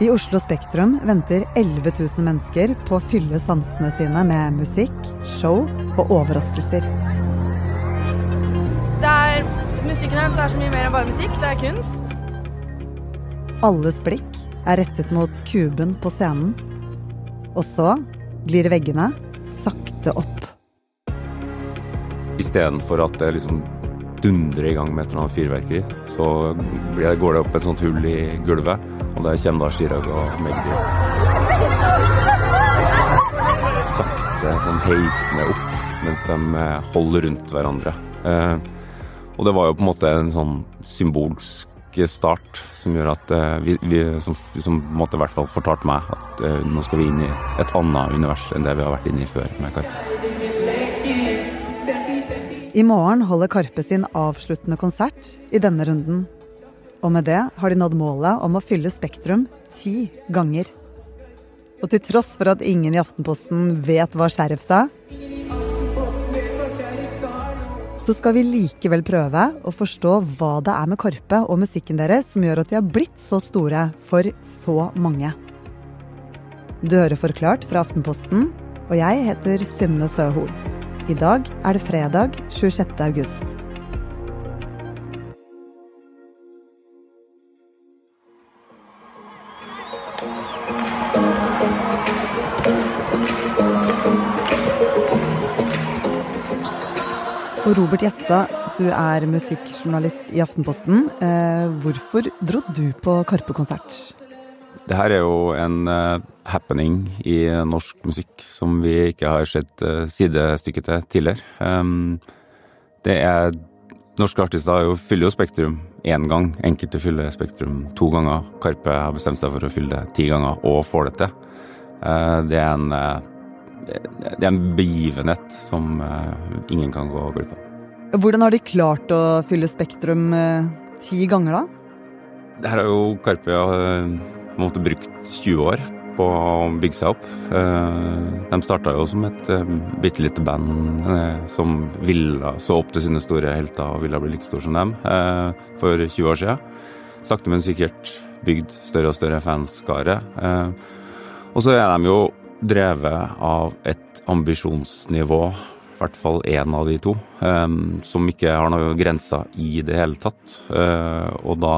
I Oslo Spektrum venter 11 000 mennesker på å fylle sansene sine med musikk, show og overraskelser. Det er, musikken deres er så mye mer enn bare musikk. Det er kunst. Alles blikk er rettet mot kuben på scenen. Og så glir veggene sakte opp. Istedenfor at det liksom dundrer i gang med et eller annet fyrverkeri, så går det opp et sånt hull i gulvet og der kommer da Chirag og Magdi sakte sånn heisende opp mens de eh, holder rundt hverandre. Eh, og det var jo på en måte en sånn symbolsk start som gjør at eh, vi, vi som, som, måte i hvert fall fortalte meg at nå skal vi inn i et annet univers enn det vi har vært inne i før med Karpe. I morgen holder Karpe sin avsluttende konsert i denne runden. Og med det har de nådd målet om å fylle Spektrum ti ganger. Og til tross for at ingen i Aftenposten vet hva Sheriff sa, så skal vi likevel prøve å forstå hva det er med Karpe og musikken deres som gjør at de har blitt så store for så mange. Du hører Forklart fra Aftenposten, og jeg heter Synne Søhol. I dag er det fredag 26. august. Og Robert Gjestad, du er musikkjournalist i Aftenposten. Eh, hvorfor dro du på Karpe-konsert? Det her er jo en uh, happening i norsk musikk som vi ikke har sett uh, sidestykke til tidligere. Um, det er Norske artister jo, fyller jo Spektrum én gang. Enkelte fyller Spektrum to ganger. Karpe har bestemt seg for å fylle det ti ganger, og får det til. Uh, det er en det er en begivenhet som ingen kan gå glipp av. Hvordan har de klart å fylle Spektrum ti ganger, da? Det her har jo Karpe måtte brukt 20 år på å bygge seg opp. de starta jo som et uh, bitte lite band som ville så opp til sine store helter og ville bli like stor som dem for 20 år siden. Sakte, men sikkert bygd større og større fanskare. og så er de jo drevet av et ambisjonsnivå, i hvert fall én av de to, som ikke har noen grenser i det hele tatt. Og da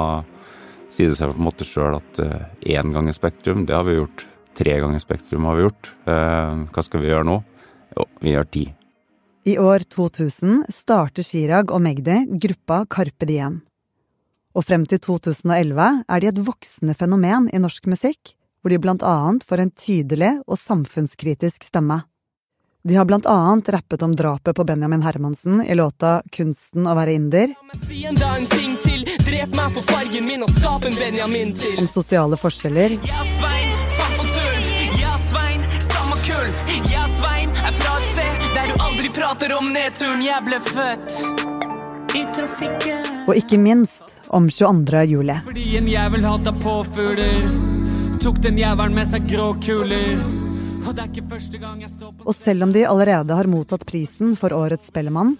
sier det seg på en måte sjøl at én uh, i Spektrum, det har vi gjort. Tre ganger Spektrum har vi gjort. Uh, hva skal vi gjøre nå? Jo, vi gjør ti. I år 2000 starter Chirag og Magdi gruppa Carpe Diem. Og frem til 2011 er de et voksende fenomen i norsk musikk hvor de blant annet får en tydelig og samfunnskritisk stemme. De har blant annet rappet om drapet på Benjamin Hermansen i låta Kunsten å være inder. Om sosiale forskjeller. Ja, Svein, faen på tull! Ja, Svein, samme kull! Ja, Svein er fra et sted der du aldri prater om nedturen jeg ble født. I trafikken. Og ikke minst om 22. juli. Fordi en jævel hata påfugler tok den jævelen med seg grå kuler. Og, jeg og selv om de allerede har mottatt prisen for Årets Spellemann,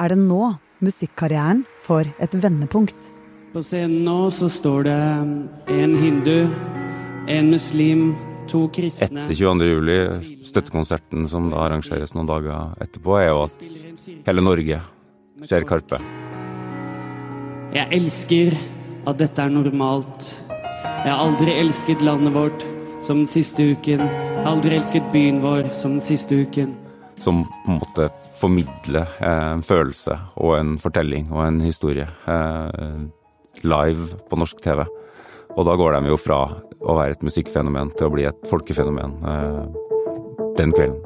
er det nå musikkarrieren får et vendepunkt. På scenen nå så står det en hindu, en muslim, to kristne Etter 22. juli, støttekonserten som da arrangeres noen dager etterpå, er jo at hele Norge ser Karpe. Jeg elsker at dette er normalt. Jeg har aldri elsket landet vårt som den siste uken. Jeg har aldri elsket byen vår som den siste uken. Som på en måte formidler eh, en følelse og en fortelling og en historie eh, live på norsk TV. Og da går de jo fra å være et musikkfenomen til å bli et folkefenomen eh, den kvelden.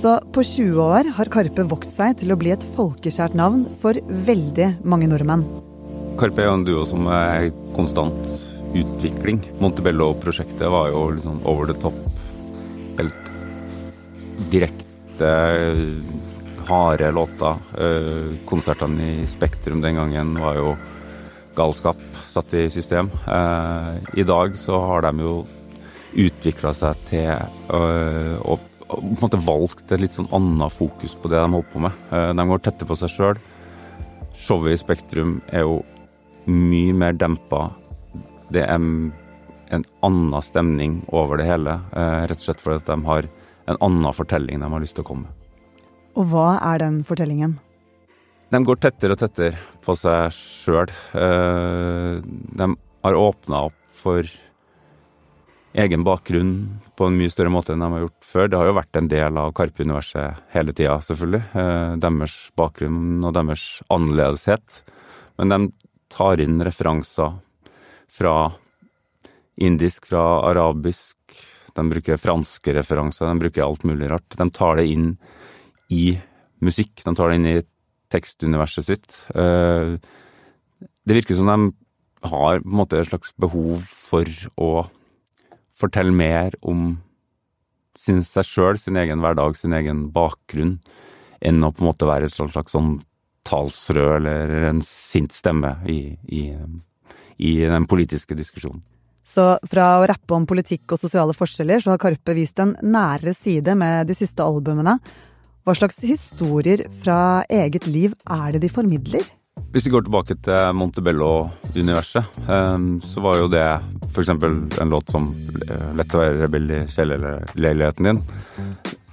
Så på 20 år har Karpe vokst seg til å bli et folkeskjært navn for veldig mange nordmenn. Karpe er jo duo som er konstant utvikling. Montebello-prosjektet var jo sånn over the top. Helt direkte, harde låter. Eh, konsertene i Spektrum den gangen var jo galskap satt i system. Eh, I dag så har de jo utvikla seg til å på en måte valgt et litt sånn annet fokus på det de holder på med. Eh, de går tette på seg sjøl. Showet i Spektrum er jo mye mer dempa. Det er en annen stemning over det hele, eh, rett og slett fordi de har en annen fortelling de har lyst til å komme med. Og hva er den fortellingen? De går tettere og tettere på seg sjøl. Eh, de har åpna opp for egen bakgrunn på en mye større måte enn de har gjort før. Det har jo vært en del av Karpe-universet hele tida, selvfølgelig. Eh, deres bakgrunn og deres annerledeshet. Men de tar inn referanser fra indisk, fra arabisk. De bruker franske referanser, de bruker alt mulig rart. De tar det inn i musikk, de tar det inn i tekstuniverset sitt. Eh, det virker som de har på en måte et slags behov for å fortelle mer om sin, seg sjøl, sin egen hverdag, sin egen bakgrunn, enn å på en måte være et slags sånn talsrød eller en sint stemme i, i, i den politiske diskusjonen. Så fra å rappe om politikk og sosiale forskjeller, så har Karpe vist en nærere side med de siste albumene. Hva slags historier fra eget liv er det de formidler? Hvis vi går tilbake til Montebello-universet, ehm, så var jo det f.eks. en låt som eh, 'Lett å være rebell i kjellerleiligheten din'.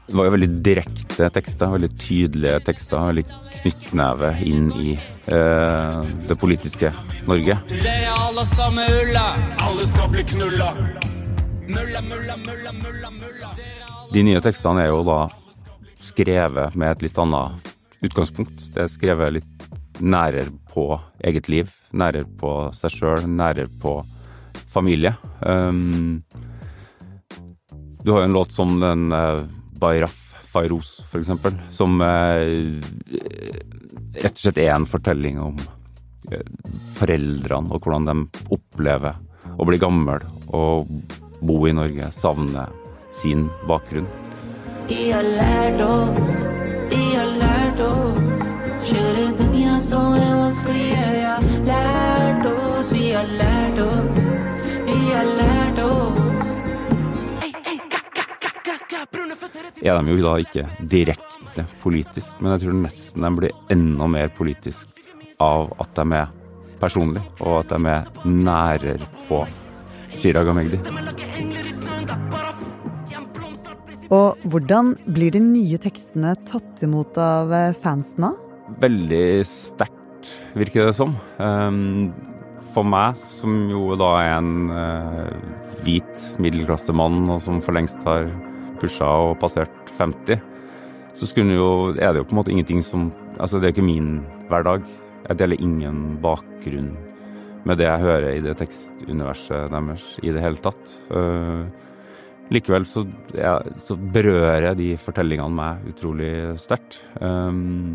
Det var jo veldig direkte tekster, veldig tydelige tekster. Veldig knyttneve inn i eh, det politiske Norge. Det er alle samme ulla, alle skal bli knulla. Mulla, mulla, mulla, mulla, mulla. De nye tekstene er jo da skrevet med et litt annet utgangspunkt. Det er skrevet litt nærere på eget liv, nærere på seg sjøl, nærere på familie. Um, du har jo en låt som den uh, Bayraf Fairoz, f.eks., som eh, rett og slett er en fortelling om eh, foreldrene og hvordan de opplever å bli gammel og bo i Norge, savne sin bakgrunn. De har lært oss, de har lært oss, kjøre dunia som er vanskelig, ja, lært oss, vi har lært er de jo da ikke direkte politisk, men jeg tror nesten de blir enda mer politisk av at de er personlige, og at de er nærere på Chirag Amegdi. Og hvordan blir de nye tekstene tatt imot av fansen da? Veldig sterkt, virker det som. Ehm, for meg, som jo da er en eh, hvit middelklassemann, og som for lengst har pusha og passert 50, så jo, er det jo på en måte ingenting som Altså, det er ikke min hverdag. Jeg deler ingen bakgrunn med det jeg hører i det tekstuniverset deres i det hele tatt. Uh, likevel så, jeg, så, berører de fortellingene meg utrolig sterkt. Um,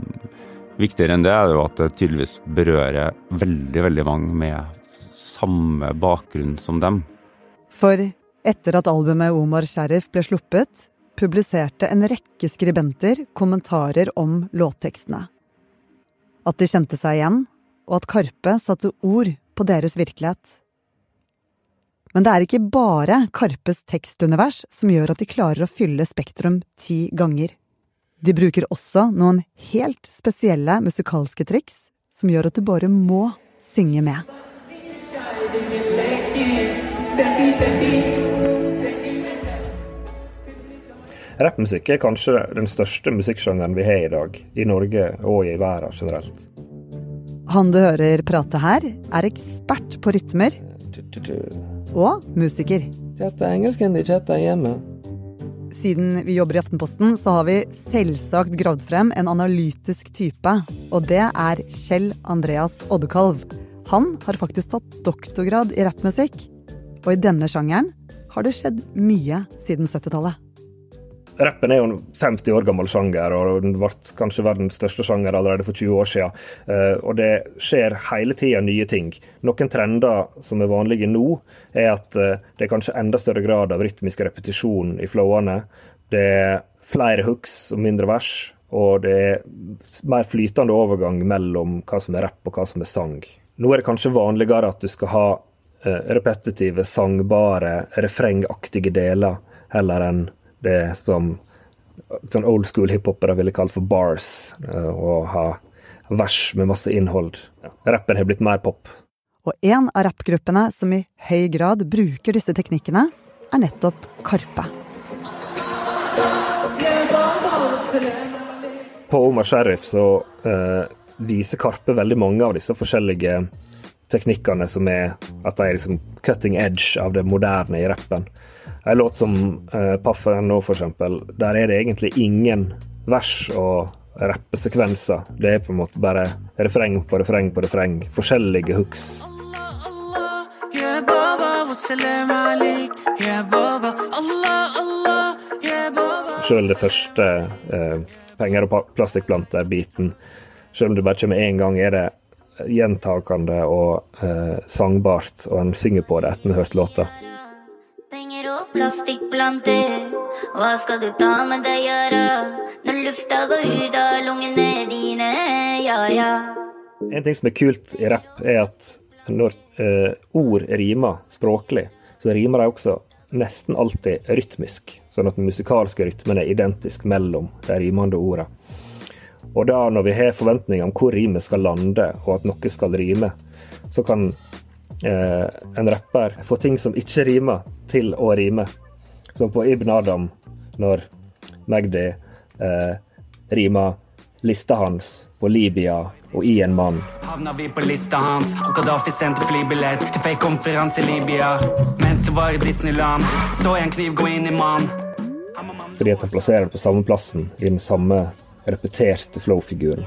viktigere enn det er jo at det tydeligvis berører veldig, veldig mange med samme bakgrunn som dem. For etter at albumet Omar Sheriff ble sluppet, publiserte en rekke skribenter kommentarer om låttekstene. At de kjente seg igjen, og at Karpe satte ord på deres virkelighet. Men det er ikke bare Karpes tekstunivers som gjør at de klarer å fylle Spektrum ti ganger. De bruker også noen helt spesielle musikalske triks som gjør at du bare må synge med. Rappmusikk er kanskje den største musikksjangeren vi har i dag, i Norge og i verden generelt. Han du hører prate her, er ekspert på rytmer. Og musiker. Chatta engelsken de chatter hjemme. Siden vi jobber i Aftenposten, så har vi selvsagt gravd frem en analytisk type. Og det er Kjell Andreas Oddekalv. Han har faktisk tatt doktorgrad i rappmusikk. Og i denne sjangeren har det skjedd mye siden 70-tallet. Rappen er jo en 50 år gammel sjanger, og den ble kanskje verdens største sjanger allerede for 20 år siden. Eh, og det skjer hele tida nye ting. Noen trender som er vanlige nå, er at eh, det er kanskje enda større grad av rytmisk repetisjon i flowene. Det er flere hooks og mindre vers, og det er mer flytende overgang mellom hva som er rapp og hva som er sang. Nå er det kanskje vanligere at du skal ha eh, repetitive, sangbare, refrengaktige deler heller enn det som sånn old school hiphopere ville kalt for bars, og ha vers med masse innhold. Ja, rappen har blitt mer pop. Og en av rappgruppene som i høy grad bruker disse teknikkene, er nettopp Karpe. På Omar Sheriff så eh, viser Karpe veldig mange av disse forskjellige teknikkene som er at de liksom cutting edge av det moderne i rappen. En låt som uh, Paffen nå, for eksempel, der er det egentlig ingen vers og rappesekvenser. Det er på en måte bare refreng på refreng på refreng. Forskjellige hooks. Sjøl det første uh, penger og plastikkplanter-biten, sjøl om det bare kommer én gang, er det gjentakende og eh, sangbart, og en synger på det etter en har hørt låta. Penger og plastikkplanter, hva skal du ta med deg gjøre når lufta går ut av lungene dine, ja ja. En ting som er kult i rapp, er at når eh, ord rimer språklig, så rimer de også nesten alltid rytmisk, sånn at den musikalske rytmen er identisk mellom de rimende ordene. Og da når vi har forventninger om hvor rimet skal lande, og at noe skal rime, så kan eh, en rapper få ting som ikke rimer, til å rime. Som på Ibn Adam, når Magdi eh, rimer lista hans på Libya og i en mann. Havna vi på lista hans, og Gaddafi sendte flybillett til fake konferanse i Libya. Mens du var i Disneyland, så jeg en kniv gå inn i mann. Fordi at han plasserer det på samme plassen, i den samme repeterte flow-figuren.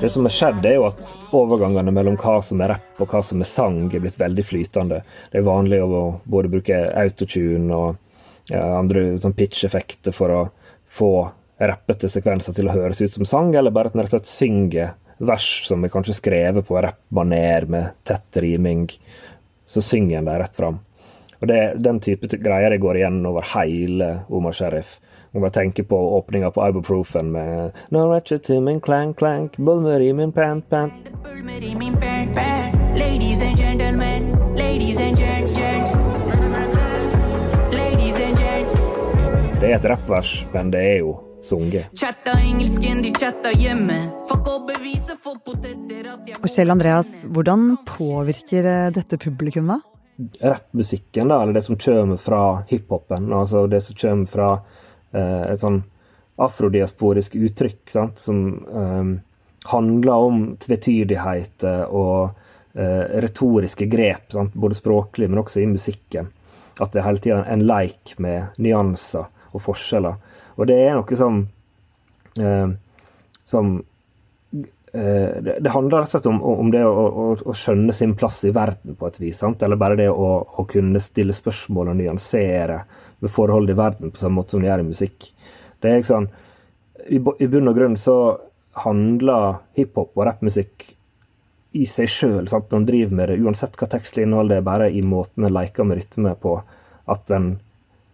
Det som har skjedd, er jo at overgangene mellom hva som er rapp og hva som er sang, er blitt veldig flytende. Det er vanlig å både bruke autotune og andre sånn pitch-effekter for å få rappete sekvenser til å høres ut som sang, eller bare at en rett og slett synger vers som er kanskje skrevet på rappmaner med tett riming. Så synger en dem rett fram. Og det, Den type greier jeg går igjen over hele Omar Sheriff. Må bare tenke på åpninga på Ibuprofen med No ratchet to min clank clank, bulmer i min pant pant. Ladies and gentlemen, ladies and gents, gents. Ladies and gents. Det er et rappvers, men det er jo sunget. Og Kjell Andreas, hvordan påvirker dette publikum, da? Rappmusikken, da, eller det som kommer fra hiphopen, altså det som kommer fra eh, et sånn afrodiasporisk uttrykk, sant, som eh, handler om tvetydigheter og eh, retoriske grep, sant, både språklig, men også i musikken. At det er hele tida en leik med nyanser og forskjeller. Og det er noe som eh, som Eh, det, handler rett og slett om, om det å, å, å, skjønne sin plass i verden på et vis. Sant? Eller bare det å, å, kunne stille spørsmål og nyansere ved forholdet i verden på samme måte som de gjør i musikk. Det er sånn, I, bunn og grunn så handler hiphop og rappmusikk i seg sjøl. Når driver med det, uansett hva tekstlig innhold det er, bare i måten en leker med rytme på. At en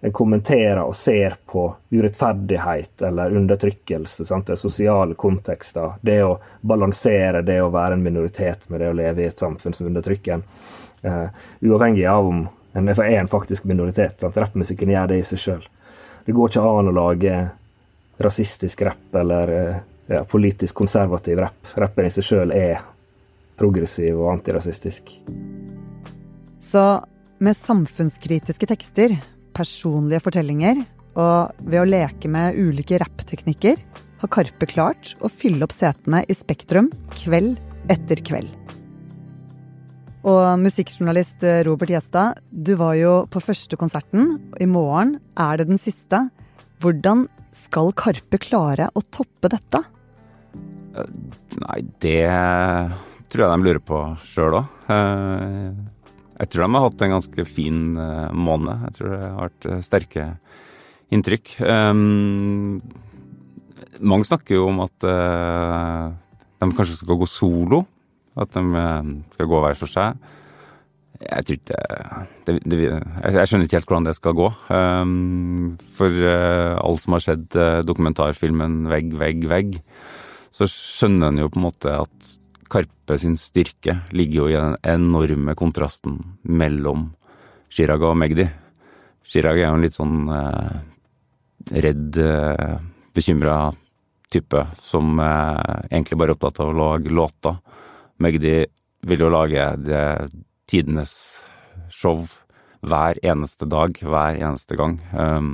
en kommenterer og ser på urettferdighet eller undertrykkelse, sant? det sosiale kontekster. Det å balansere det å være en minoritet med det å leve i et samfunn som undertrykker en. Uh, uavhengig av om en er en faktisk minoritet. Sant? Rappmusikken gjør det i seg sjøl. Det går ikke an å lage rasistisk rapp eller uh, ja, politisk konservativ rapp. Rappen i seg sjøl er progressiv og antirasistisk. Så med samfunnskritiske tekster personlige fortellinger, og ved å leke med ulike rappteknikker har Karpe klart å fylle opp setene i Spektrum kveld etter kveld. Og musikkjournalist Robert Gjestad, du var jo på første konserten. I morgen er det den siste. Hvordan skal Karpe klare å toppe dette? Nei, det tror jeg de lurer på sjøl òg. Jeg tror de har hatt en ganske fin uh, måned. Jeg tror det har vært uh, sterke inntrykk. Um, mange snakker jo om at uh, de kanskje skal gå solo. At de skal gå hver for seg. Jeg tror ikke det, det, Jeg skjønner ikke helt hvordan det skal gå. Um, for alle som har sett dokumentarfilmen 'Vegg, vegg, vegg', så skjønner en jo på en måte at Karpe sin styrke ligger jo i den enorme kontrasten mellom Chirag og Magdi. Chirag er jo en litt sånn eh, redd, eh, bekymra type som eh, egentlig bare er opptatt av å lage låter. Magdi vil jo lage det tidenes show hver eneste dag, hver eneste gang. Um,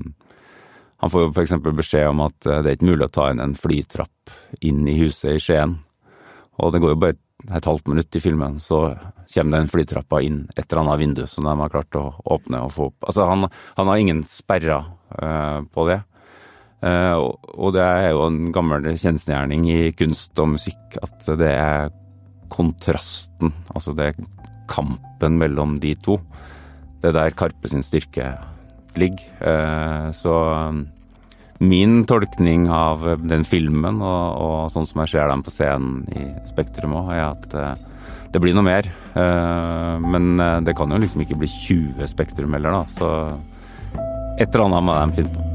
han får jo f.eks. beskjed om at det er ikke mulig å ta inn en flytrapp inn i huset i Skien. Og det går jo bare et halvt minutt i filmen, så kommer den flytrappa inn et eller annet vindu som de har klart å åpne og få opp. Altså, han, han har ingen sperrer uh, på det. Uh, og det er jo en gammel kjensgjerning i kunst og musikk at det er kontrasten, altså det er kampen mellom de to. Det er der Karpe sin styrke ligger. Uh, så min tolkning av den filmen, og, og, sånn som jeg ser dem på scenen i Spektrum òg, er at uh, det blir noe mer. Uh, men uh, det kan jo liksom ikke bli 20 Spektrum heller, da. Så et eller annet må de finne på.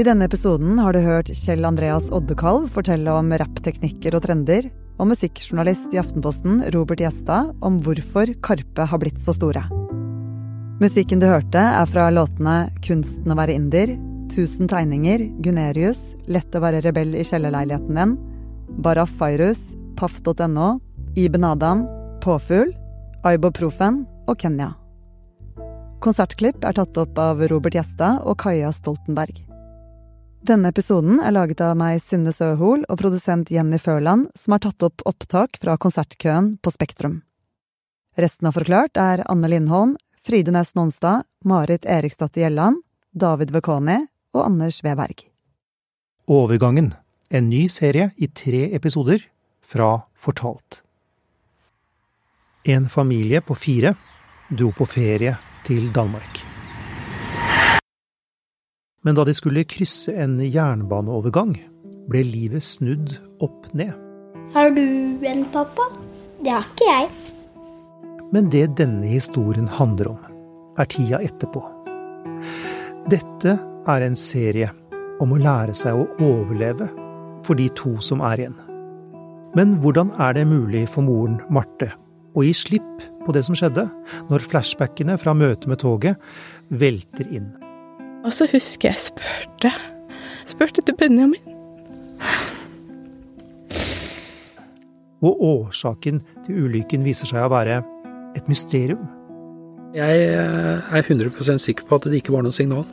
I denne episoden har du hørt Kjell Andreas Oddekalv fortelle om rappteknikker og trender, og musikkjournalist i Aftenposten Robert Gjestad om hvorfor Karpe har blitt så store. Musikken du hørte, er fra låtene 'Kunsten å være inder', 'Tusen tegninger', 'Gunerius', 'Lett å være rebell i kjellerleiligheten din', 'Baraf Fairus', paff.no, Iben Adam, 'Påfugl', Aibo-profen og Kenya. Konsertklipp er tatt opp av Robert Gjestad og Kaja Stoltenberg. Denne episoden er laget av meg, Synne Søhol, og produsent Jenny Førland, som har tatt opp opptak fra konsertkøen på Spektrum. Resten av Forklart er Anne Lindholm, Fride Næss Nonstad, Marit Eriksdatter Gjelland, David Vekoni og Anders Weberg. Overgangen, en ny serie i tre episoder fra Fortalt. En familie på fire dro på ferie til Danmark. Men da de skulle krysse en jernbaneovergang, ble livet snudd opp ned. Har du en pappa? Det har ikke jeg. Men det denne historien handler om, er tida etterpå. Dette er en serie om å lære seg å overleve for de to som er igjen. Men hvordan er det mulig for moren Marte å gi slipp på det som skjedde, når flashbackene fra møtet med toget velter inn? Og så husker jeg spurte. Spurte til Benjamin. Og årsaken til ulykken viser seg å være et mysterium. Jeg eh, er 100 sikker på at det ikke var noe signal.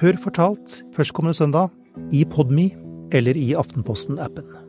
Hør fortalt førstkommende søndag i Podme eller i Aftenposten-appen.